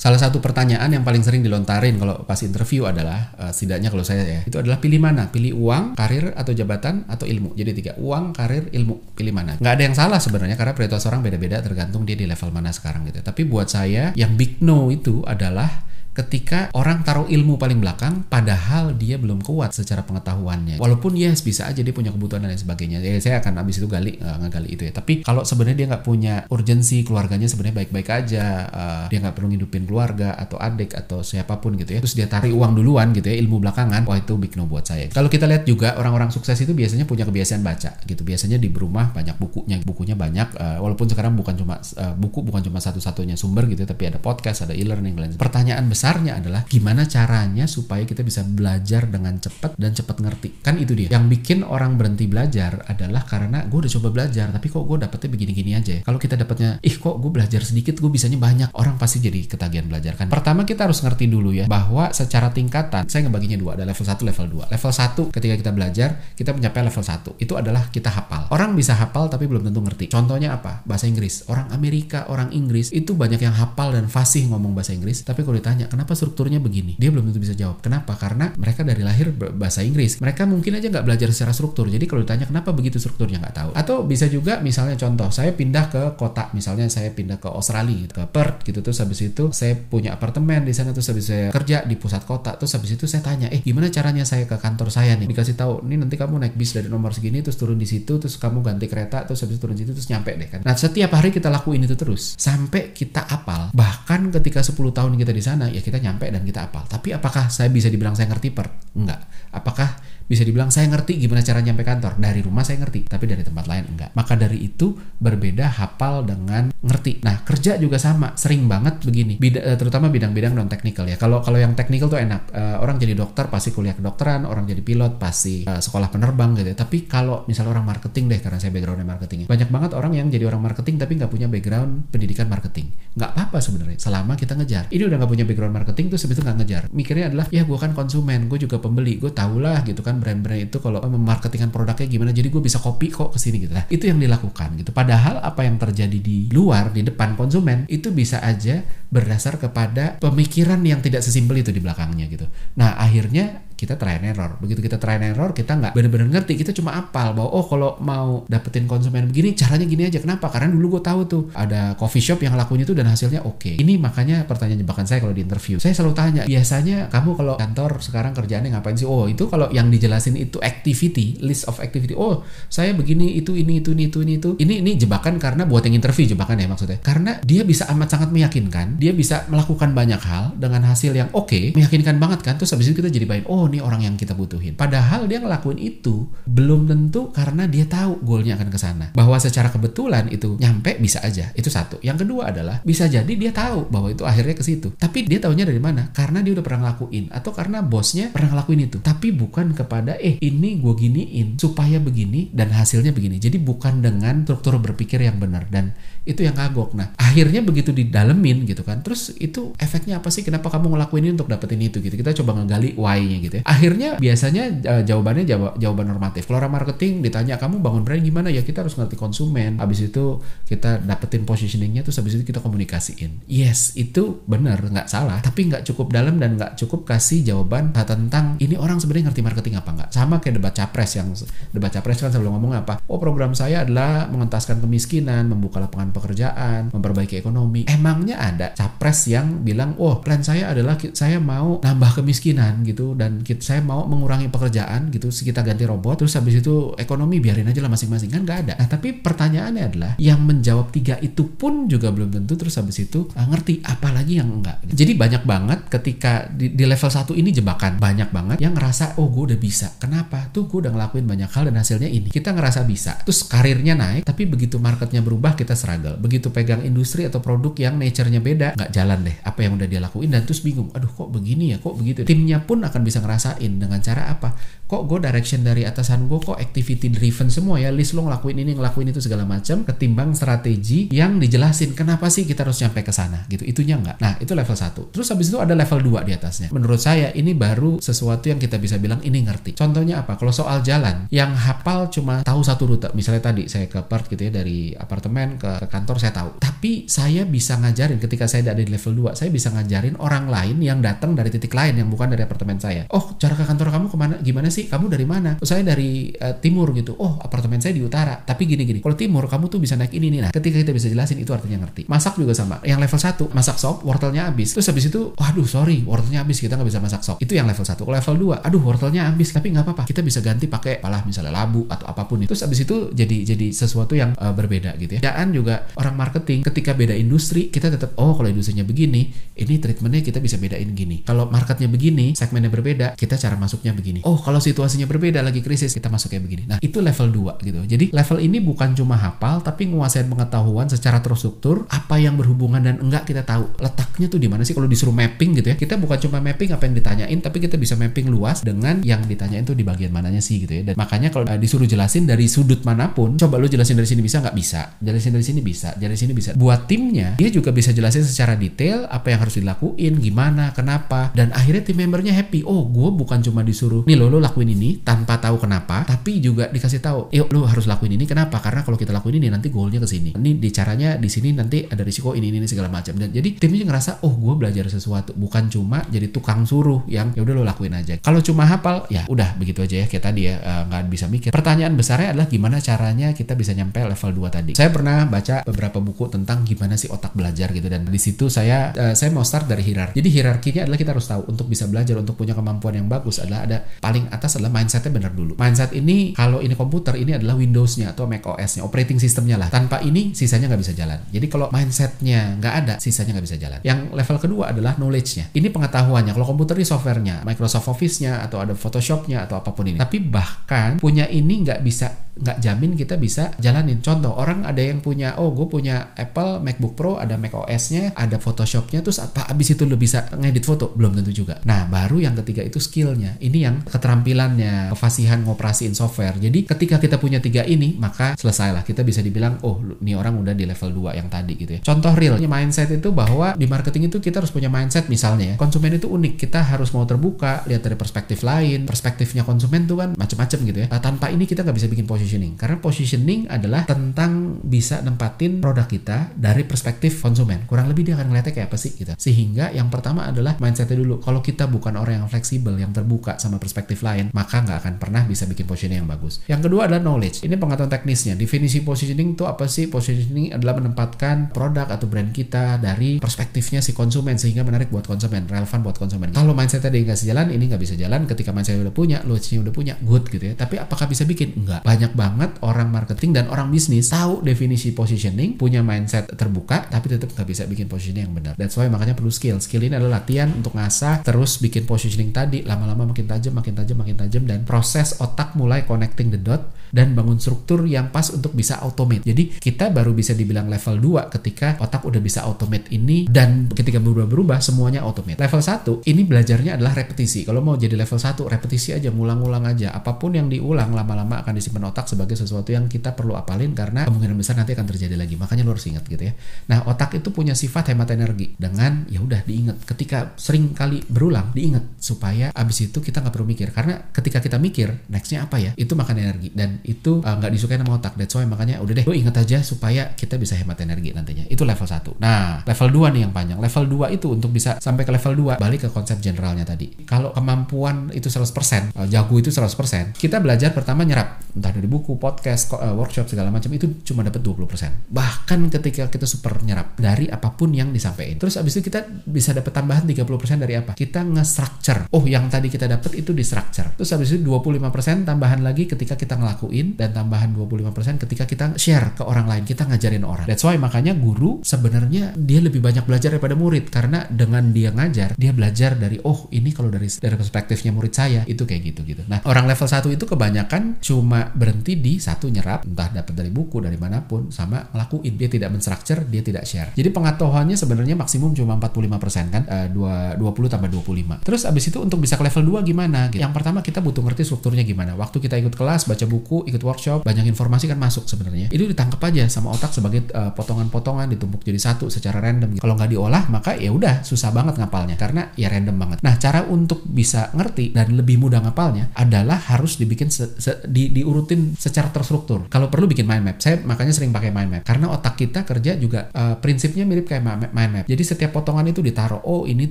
Salah satu pertanyaan yang paling sering dilontarin kalau pas interview adalah, uh, setidaknya kalau saya ya, itu adalah pilih mana? Pilih uang, karir, atau jabatan, atau ilmu. Jadi tiga, uang, karir, ilmu. Pilih mana? Nggak ada yang salah sebenarnya karena prioritas orang beda-beda tergantung dia di level mana sekarang gitu. Tapi buat saya, yang big no itu adalah ketika orang taruh ilmu paling belakang padahal dia belum kuat secara pengetahuannya. Walaupun yes bisa aja dia punya kebutuhan dan lain sebagainya. Ya saya akan habis itu gali uh, ngegali itu ya. Tapi kalau sebenarnya dia nggak punya urgensi keluarganya sebenarnya baik-baik aja uh, dia nggak perlu ngidupin keluarga atau adik atau siapa pun gitu ya. Terus dia tarik uang duluan gitu ya ilmu belakangan wah itu big no buat saya. Kalau kita lihat juga orang-orang sukses itu biasanya punya kebiasaan baca gitu. Biasanya di rumah banyak bukunya bukunya banyak uh, walaupun sekarang bukan cuma uh, buku bukan cuma satu-satunya sumber gitu tapi ada podcast ada e-learning pertanyaan besar besarnya adalah gimana caranya supaya kita bisa belajar dengan cepat dan cepat ngerti. Kan itu dia. Yang bikin orang berhenti belajar adalah karena gue udah coba belajar tapi kok gue dapetnya begini-gini aja ya. Kalau kita dapetnya, ih kok gue belajar sedikit gue bisanya banyak. Orang pasti jadi ketagihan belajar kan. Pertama kita harus ngerti dulu ya bahwa secara tingkatan saya ngebaginya dua ada level 1 level 2. Level 1 ketika kita belajar kita mencapai level 1. Itu adalah kita hafal. Orang bisa hafal tapi belum tentu ngerti. Contohnya apa? Bahasa Inggris. Orang Amerika, orang Inggris itu banyak yang hafal dan fasih ngomong bahasa Inggris tapi kalau ditanya kenapa strukturnya begini? Dia belum tentu bisa jawab. Kenapa? Karena mereka dari lahir bahasa Inggris. Mereka mungkin aja nggak belajar secara struktur. Jadi kalau ditanya kenapa begitu strukturnya nggak tahu. Atau bisa juga misalnya contoh, saya pindah ke kota. Misalnya saya pindah ke Australia, gitu, ke Perth gitu. Terus habis itu saya punya apartemen di sana. Terus habis saya kerja di pusat kota. Terus habis itu saya tanya, eh gimana caranya saya ke kantor saya nih? Dikasih tahu, ini nanti kamu naik bis dari nomor segini, terus turun di situ, terus kamu ganti kereta, terus habis turun di situ, terus nyampe deh kan. Nah setiap hari kita lakuin itu terus sampai kita apal. Bahkan ketika 10 tahun kita di sana, ya kita nyampe nyampe dan kita apal. Tapi apakah saya bisa dibilang saya ngerti per? Enggak. Apakah bisa dibilang saya ngerti gimana cara nyampe kantor. Dari rumah saya ngerti tapi dari tempat lain enggak. Maka dari itu berbeda hafal dengan ngerti. Nah kerja juga sama. Sering banget begini. Bida, eh, terutama bidang-bidang non teknikal ya. Kalau kalau yang teknikal tuh enak. Uh, orang jadi dokter pasti kuliah kedokteran orang jadi pilot pasti uh, sekolah penerbang gitu ya. Tapi kalau misalnya orang marketing deh karena saya backgroundnya marketing banyak banget orang yang jadi orang marketing tapi nggak punya background pendidikan marketing. Nggak apa-apa sebenarnya. Selama kita ngejar. Ini udah nggak punya background marketing tuh sebetulnya nggak ngejar. Mikirnya adalah ya gue kan konsumen gue juga pembeli gue tau lah gitu kan brand-brand itu kalau memarketingkan produknya gimana jadi gue bisa copy kok ke sini gitu nah itu yang dilakukan gitu. Padahal apa yang terjadi di luar di depan konsumen itu bisa aja berdasar kepada pemikiran yang tidak sesimpel itu di belakangnya gitu. Nah akhirnya kita try and error. Begitu kita try and error, kita nggak benar-benar ngerti. Kita cuma apal bahwa oh kalau mau dapetin konsumen begini, caranya gini aja. Kenapa? Karena dulu gue tahu tuh ada coffee shop yang lakuin itu dan hasilnya oke. Okay. Ini makanya pertanyaan jebakan saya kalau di interview. Saya selalu tanya, biasanya kamu kalau kantor sekarang kerjaannya ngapain sih? Oh itu kalau yang dijelasin itu activity, list of activity. Oh saya begini, itu, ini, itu, ini, itu, ini, itu. Ini, ini jebakan karena buat yang interview jebakan ya maksudnya. Karena dia bisa amat sangat meyakinkan, dia bisa melakukan banyak hal dengan hasil yang oke, okay, meyakinkan banget kan. Terus habis itu kita jadi baik, oh nih orang yang kita butuhin. Padahal dia ngelakuin itu belum tentu karena dia tahu goalnya akan ke sana. Bahwa secara kebetulan itu nyampe bisa aja. Itu satu. Yang kedua adalah bisa jadi dia tahu bahwa itu akhirnya ke situ. Tapi dia tahunya dari mana? Karena dia udah pernah ngelakuin atau karena bosnya pernah ngelakuin itu. Tapi bukan kepada eh ini gue giniin supaya begini dan hasilnya begini. Jadi bukan dengan struktur berpikir yang benar dan itu yang kagok. Nah, akhirnya begitu didalemin gitu kan. Terus itu efeknya apa sih? Kenapa kamu ngelakuin ini untuk dapetin itu gitu? Kita coba ngegali why-nya gitu ya. Akhirnya biasanya uh, jawabannya jawab, jawaban normatif. Kalau orang marketing ditanya kamu bangun brand gimana ya kita harus ngerti konsumen. Habis itu kita dapetin positioningnya terus habis itu kita komunikasiin. Yes itu benar nggak salah tapi nggak cukup dalam dan nggak cukup kasih jawaban tentang ini orang sebenarnya ngerti marketing apa nggak. Sama kayak debat capres yang debat capres kan selalu ngomong apa? Oh program saya adalah mengentaskan kemiskinan, membuka lapangan pekerjaan, memperbaiki ekonomi. Emangnya ada capres yang bilang oh plan saya adalah saya mau nambah kemiskinan gitu. Dan saya mau mengurangi pekerjaan gitu. Kita ganti robot terus habis itu ekonomi biarin aja lah masing-masing. Kan nggak ada. Nah tapi pertanyaannya adalah yang menjawab tiga itu pun juga belum tentu terus habis itu uh, ngerti. Apalagi yang enggak jadi banyak banget ketika di, di level satu ini jebakan. Banyak banget yang ngerasa oh gue udah bisa. Kenapa? Tuh gue udah ngelakuin banyak hal dan hasilnya ini. Kita ngerasa bisa terus karirnya naik tapi begitu marketnya berubah kita struggle begitu pegang industri atau produk yang nature-nya beda nggak jalan deh apa yang udah dia lakuin. Dan terus bingung aduh kok begini ya? Kok begitu? Timnya pun akan bisa ngerasa rasain dengan cara apa? Kok gue direction dari atasan gue kok activity driven semua ya? List lo ngelakuin ini ngelakuin itu segala macam ketimbang strategi yang dijelasin kenapa sih kita harus nyampe ke sana? Gitu. Itunya enggak nah itu level 1 terus habis itu ada level 2 di atasnya. Menurut saya ini baru sesuatu yang kita bisa bilang ini ngerti. Contohnya apa? Kalau soal jalan yang hafal cuma tahu satu rute. Misalnya tadi saya ke Perth gitu ya dari apartemen ke kantor saya tahu tapi saya bisa ngajarin ketika saya ada di level 2 saya bisa ngajarin orang lain yang datang dari titik lain yang bukan dari apartemen saya oh cara ke kantor kamu ke mana gimana sih kamu dari mana? Oh, saya dari uh, timur gitu. Oh apartemen saya di utara. Tapi gini-gini. Kalau timur kamu tuh bisa naik ini nih. Nah ketika kita bisa jelasin itu artinya ngerti. Masak juga sama. Yang level 1 masak sop wortelnya habis. Terus habis itu waduh sorry wortelnya habis kita nggak bisa masak sop. Itu yang level 1. Kalau level 2 aduh wortelnya habis tapi nggak apa-apa. Kita bisa ganti pakai palah misalnya labu atau apa pun itu. Terus habis itu jadi jadi sesuatu yang uh, berbeda gitu ya. Dan juga orang marketing ketika beda industri kita tetap oh kalau industrinya begini ini treatmentnya kita bisa bedain gini. Kalau marketnya begini segmennya berbeda kita cara masuknya begini. Oh kalau situasinya berbeda lagi krisis kita masuk kayak begini. Nah itu level 2 gitu. Jadi level ini bukan cuma hafal tapi nguasain pengetahuan secara terstruktur apa yang berhubungan dan enggak kita tahu. Letaknya tuh di mana sih? Kalau disuruh mapping gitu ya kita bukan cuma mapping apa yang ditanyain tapi kita bisa mapping luas dengan yang ditanyain tuh di bagian mananya sih gitu ya. Dan makanya kalau uh, disuruh jelasin dari sudut mana pun coba lu jelasin dari sini bisa nggak? Bisa. Jelasin dari sini bisa jelasin sini bisa buat timnya dia juga bisa jelasin secara detail apa yang harus dilakuin gimana kenapa dan akhirnya tim membernya happy oh gue bukan cuma disuruh nih lo lo lakuin ini tanpa tahu kenapa, tapi juga dikasih tahu, yuk lu harus lakuin ini kenapa? Karena kalau kita lakuin ini nanti goalnya ke sini. Ini di caranya di sini nanti ada risiko ini ini, segala macam. Dan jadi timnya ngerasa, oh gue belajar sesuatu, bukan cuma jadi tukang suruh yang ya udah lo lakuin aja. Kalau cuma hafal, ya udah begitu aja ya kayak tadi ya eh, nggak uh, bisa mikir. Pertanyaan besarnya adalah gimana caranya kita bisa nyampe level 2 tadi. Saya pernah baca beberapa buku tentang gimana sih otak belajar gitu dan di situ saya uh, saya mau start dari hierarki. Jadi hierarkinya adalah kita harus tahu untuk bisa belajar untuk punya kemampuan yang bagus adalah ada paling atas adalah mindsetnya benar dulu. Mindset ini kalau ini komputer ini adalah Windows-nya atau Mac OS-nya, operating systemnya lah. Tanpa ini sisanya nggak bisa jalan. Jadi kalau mindsetnya nggak ada, sisanya nggak bisa jalan. Yang level kedua adalah knowledge-nya. Ini pengetahuannya. Kalau komputer ini software-nya, Microsoft Office-nya atau ada Photoshop-nya atau apa pun ini. Tapi bahkan punya ini nggak bisa nggak jamin kita bisa jalanin. Contoh orang ada yang punya, oh gue punya Apple MacBook Pro, ada Mac OS-nya, ada Photoshop-nya, terus apa abis itu lo bisa ngedit foto? Belum tentu juga. Nah baru yang ketiga itu skillnya. Ini yang keterampilannya, kefasihan ngoperasiin software. Jadi ketika kita punya tiga ini, maka selesai lah. Kita bisa dibilang, oh ini orang udah di level 2 yang tadi gitu ya. Contoh real, mindset itu bahwa di marketing itu kita harus punya mindset misalnya ya. Konsumen itu unik, kita harus mau terbuka, lihat dari perspektif lain. Perspektifnya konsumen tuh kan macam-macam gitu ya. Nah, tanpa ini kita nggak bisa bikin positioning. Karena positioning adalah tentang bisa nempatin produk kita dari perspektif konsumen. Kurang lebih dia akan ngeliatnya kayak apa sih gitu. Sehingga yang pertama adalah mindsetnya dulu. Kalau kita bukan orang yang fleksibel, yang terbuka sama perspektif lain, maka nggak akan pernah bisa bikin positioning yang bagus. Yang kedua adalah knowledge. Ini pengetahuan teknisnya. Definisi positioning itu apa sih? Positioning adalah menempatkan produk atau brand kita dari perspektifnya si konsumen sehingga menarik buat konsumen, relevan buat konsumen. Kalau mindset tadi nggak sejalan, ini nggak bisa jalan. Ketika mindset udah punya, knowledge-nya udah punya, good gitu ya. Tapi apakah bisa bikin? Enggak. Banyak banget orang marketing dan orang bisnis tahu definisi positioning, punya mindset terbuka, tapi tetap nggak bisa bikin positioning yang benar. That's why makanya perlu skill. Skill ini adalah latihan untuk ngasah, terus bikin positioning tadi, lama-lama makin tajam, makin tajam, makin tajam, dan proses otak mulai connecting the dot dan bangun struktur yang pas untuk bisa automate. Jadi kita baru bisa dibilang level 2 ketika otak udah bisa automate ini dan ketika berubah-berubah semuanya automate. Level 1 ini belajarnya adalah repetisi. Kalau mau jadi level 1 repetisi aja, ngulang-ngulang aja. Apa pun yang diulang lama-lama akan disimpan otak sebagai sesuatu yang kita perlu apalin karena kemungkinan besar nanti akan terjadi lagi. Makanya lo harus ingat gitu ya. Nah, otak itu punya sifat hemat energi dengan ya udah diingat. Ketika sering kali berulang diingat supaya abis itu kita nggak perlu mikir. Karena ketika kita mikir nextnya apa ya? Itu makan energi. Dan itu uh, nggak uh, disukai sama otak. That's why makanya udah deh lo inget aja supaya kita bisa hemat energi nantinya. Itu level 1 nah level 2 nih yang panjang. Level 2 itu untuk bisa sampai ke level 2 balik ke konsep generalnya tadi. Kalau kemampuan itu 100% uh, jago itu 100% kita belajar pertama nyerap. Entah dari buku podcast uh, workshop segala macam itu cuma dapat 20% bahkan ketika kita super nyerap dari apa pun yang disampaikan. Terus abis itu kita bisa dapat tambahan 30% dari apa? Kita nge-structure. Oh yang tadi kita dapat itu di structure terus abis itu 25% tambahan lagi ketika kita ngelakuin dan tambahan 25% ketika kita share ke orang lain, kita ngajarin orang. That's why makanya guru sebenarnya dia lebih banyak belajar daripada murid karena dengan dia ngajar, dia belajar dari oh ini kalau dari dari perspektifnya murid saya itu kayak gitu gitu. Nah, orang level 1 itu kebanyakan cuma berhenti berhenti di satu nyerap entah dapat dari buku dari mana pun sama ngelakuin. Dia tidak menstructure dia tidak share. Jadi pengetahuannya sebenarnya maksimum cuma 45% kan? Uh, 20 tambah 25 terus abis itu untuk bisa ke level 2 gimana gitu. yang pertama kita butuh ngerti strukturnya gimana. Waktu kita ikut kelas baca buku ikut workshop banyak informasi kan masuk sebenarnya. Itu ditangkap aja sama otak sebagai uh, potongan-potongan ditumpuk jadi satu secara random gitu. kalau nggak diolah maka ya udah susah banget ngapalnya. Karena ya random banget. Nah cara untuk bisa ngerti dan lebih mudah ngapalnya adalah harus dibikin se, se, di, diurutin secara terstruktur. Kalau perlu bikin mind map. Saya makanya sering pakai mind map. Karena otak kita kerja juga uh, prinsipnya mirip kayak mind map. Jadi setiap potongan itu ditaruh oh ini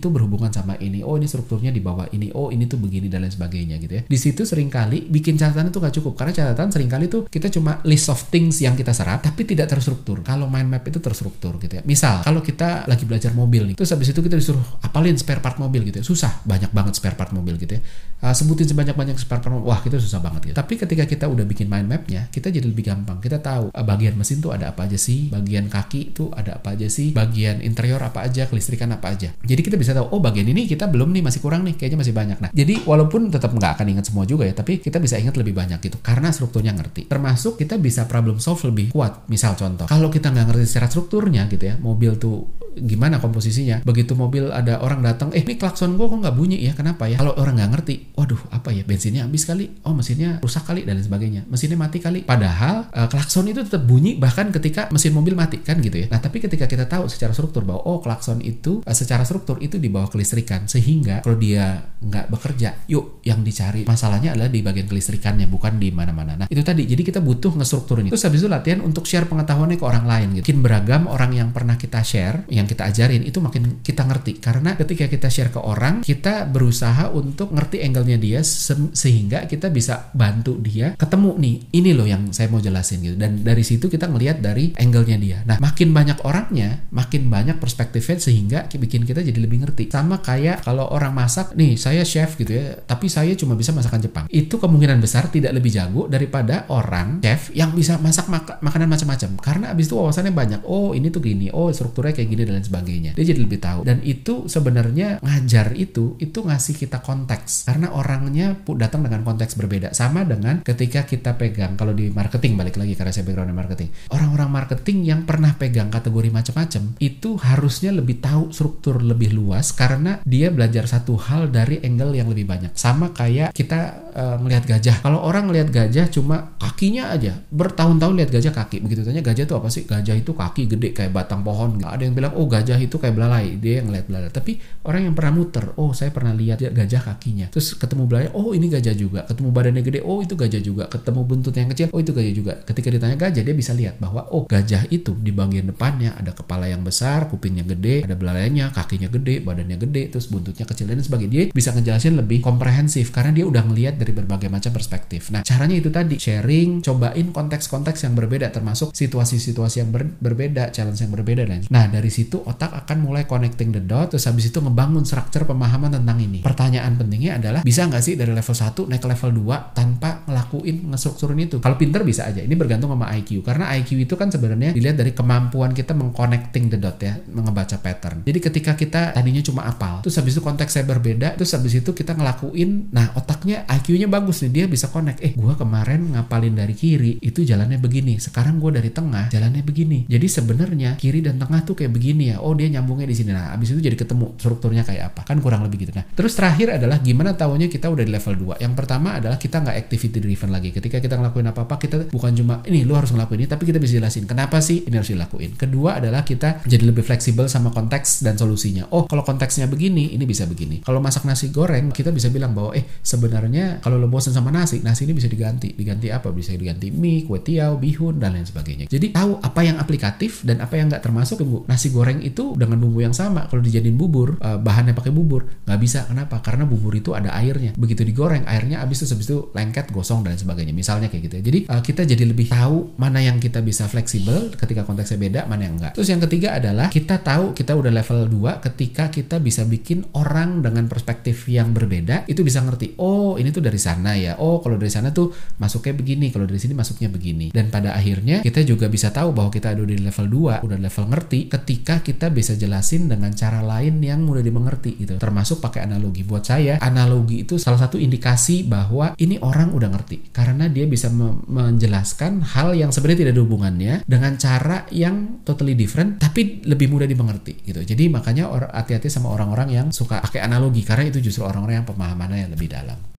tuh berhubungan sama ini oh ini strukturnya di bawah ini oh ini tuh begini dan lain sebagainya gitu ya. Di situ sering kali bikin catatan itu gak cukup. Karena catatan sering kali tuh kita cuma list of things yang kita serap tapi tidak terstruktur. Kalau mind map itu terstruktur gitu ya. Misal kalau kita lagi belajar mobil nih terus habis itu kita disuruh apalin spare part mobil gitu ya. Susah. Banyak banget spare part mobil gitu ya. Uh, sebutin sebanyak-banyak spare part mobil. Wah kita susah banget gitu. Tapi ketika kita udah bikin mind mapnya kita jadi lebih gampang. Kita tahu uh, bagian mesin tuh ada apa aja sih bagian kaki tuh ada apa aja sih bagian interior apa aja kelistrikan apa aja. Jadi kita bisa tahu oh bagian ini kita belum nih masih kurang nih kayaknya masih banyak. Nah jadi walaupun tetap nggak akan ingat semua juga ya tapi kita bisa ingat lebih banyak gitu karena strukturnya ngerti. Termasuk kita bisa problem solve lebih kuat. Misal contoh kalau kita nggak ngerti secara strukturnya gitu ya mobil tuh gimana komposisinya. Begitu mobil ada orang datang eh ini klakson gue kok nggak bunyi ya? Kenapa ya? Kalau orang nggak ngerti waduh apa ya? Bensinnya habis kali? Oh mesinnya rusak kali dan sebagainya. Mesinnya mati kali. Padahal uh, klakson itu tetap bunyi bahkan ketika mesin mobil mati kan gitu ya. Nah tapi ketika kita tahu secara struktur bahwa oh klakson itu uh, secara struktur itu di bawah kelistrikan sehingga kalau dia nggak bekerja yuk yang dicari. Masalahnya adalah di bagian kelistrikannya bukan di mana-mana. Nah itu tadi. Jadi kita butuh ngestrukturin itu terus habis itu latihan untuk share pengetahuannya ke orang lain gitu. Mungkin beragam orang yang pernah kita share yang kita ajarin itu makin kita ngerti. Karena ketika kita share ke orang kita berusaha untuk ngerti angle-nya dia se sehingga kita bisa bantu dia ketemu nih ini loh yang saya mau jelasin gitu. Dan dari situ kita ngelihat dari angle-nya dia. Nah makin banyak orangnya makin banyak perspektifnya sehingga bikin kita jadi lebih ngerti. Sama kayak kalau orang masak nih saya chef gitu ya tapi saya cuma bisa masakan Jepang. Itu kemungkinan besar tidak lebih jago daripada orang chef yang bisa masak mak makanan macam-macam. Karena abis itu wawasannya banyak oh ini tuh gini oh strukturnya kayak gini dan lain sebagainya. Dia jadi lebih tahu. Dan itu sebenarnya ngajar itu itu ngasih kita konteks. Karena orangnya datang dengan konteks berbeda. Sama dengan ketika kita pegang kalau di marketing balik lagi karena saya background marketing. Orang-orang marketing yang pernah pegang kategori macam-macam itu harusnya lebih tahu struktur lebih luas karena dia belajar satu hal dari angle yang lebih banyak. Sama kayak kita uh, melihat gajah. Kalau orang melihat gajah cuma kakinya aja. Bertahun-tahun lihat gajah kaki. Begitu tanya gajah itu apa sih? Gajah itu kaki gede kayak batang pohon. Ada yang bilang oh gajah itu kayak belalai. Dia yang ngeliat belalai. Tapi orang yang pernah muter oh saya pernah lihat gajah kakinya. Terus ketemu belalai oh ini gajah juga. Ketemu badannya gede oh itu gajah juga. Ketemu buntut yang kecil oh itu gajah juga. Ketika ditanya gajah dia bisa lihat bahwa oh gajah itu di bagian depannya ada kepala yang besar kupingnya gede ada belalainya kakinya gede badannya gede terus buntutnya kecil dan sebagainya. Dia bisa ngejelasin lebih komprehensif karena dia udah ngelihat dari berbagai macam perspektif. Nah caranya itu tadi sharing cobain konteks-konteks yang berbeda termasuk situasi-situasi yang ber berbeda challenge yang berbeda dan nah dari situ otak akan mulai connecting the dot terus habis itu ngebangun struktur pemahaman tentang ini. Pertanyaan pentingnya adalah bisa nggak sih dari level 1 naik ke level 2 tanpa ngelakuin ngestrukturin itu? Kalau pinter bisa aja ini bergantung sama IQ karena IQ itu kan sebenarnya dilihat dari kemampuan kita mengconnecting the dot ya mengebaca pattern. Jadi ketika kita tadinya cuma apal terus habis itu konteksnya berbeda terus habis itu kita ngelakuin nah otaknya IQ-nya bagus nih dia bisa connect. Eh gua kemarin ngapalin dari kiri itu jalannya begini. Sekarang gue dari tengah jalannya begini. Jadi sebenarnya kiri dan tengah tuh kayak begini ya. Oh dia nyambungnya di sini. Nah abis itu jadi ketemu strukturnya kayak apa. Kan kurang lebih gitu. Nah terus terakhir adalah gimana tahunya kita udah di level 2 yang pertama adalah kita nggak activity driven lagi. Ketika kita ngelakuin apa apa kita bukan cuma ini lu harus ngelakuin ini tapi kita bisa jelasin kenapa sih ini harus dilakuin? Kedua adalah kita jadi lebih fleksibel sama konteks dan solusinya. Oh kalau konteksnya begini ini bisa begini. Kalau masak nasi goreng kita bisa bilang bahwa eh sebenarnya kalau lo bosan sama nasi nasi ini bisa diganti. Diganti apa? Bisa diganti mie kue tiaw bihun dan lain sebagainya. Jadi tahu apa yang aplikatif dan apa yang nggak termasuk tunggu nasi goreng itu dengan bumbu yang sama. Kalau dijadiin bubur uh, bahannya pakai bubur. Nggak bisa. Kenapa? Karena bubur itu ada airnya. Begitu digoreng airnya habis itu habis itu lengket gosong dan sebagainya. Misalnya kayak gitu ya. Jadi uh, kita jadi lebih tahu mana yang kita bisa fleksibel ketika konteksnya beda mana yang enggak terus yang ketiga adalah kita tahu kita udah level 2 ketika kita bisa bikin orang dengan perspektif yang berbeda itu bisa ngerti oh ini tuh dari sana ya. Oh, kalau dari sana tuh masuknya begini, kalau dari sini masuknya begini. Dan pada akhirnya kita juga bisa tahu bahwa kita ada di level 2, udah level ngerti ketika kita bisa jelasin dengan cara lain yang mudah dimengerti gitu. Termasuk pakai analogi. Buat saya, analogi itu salah satu indikasi bahwa ini orang udah ngerti karena dia bisa me menjelaskan hal yang sebenarnya tidak ada hubungannya dengan cara yang totally different tapi lebih mudah dimengerti gitu. Jadi makanya hati-hati sama orang-orang yang suka pakai analogi karena itu justru orang-orang yang pemahamannya yang lebih dalam.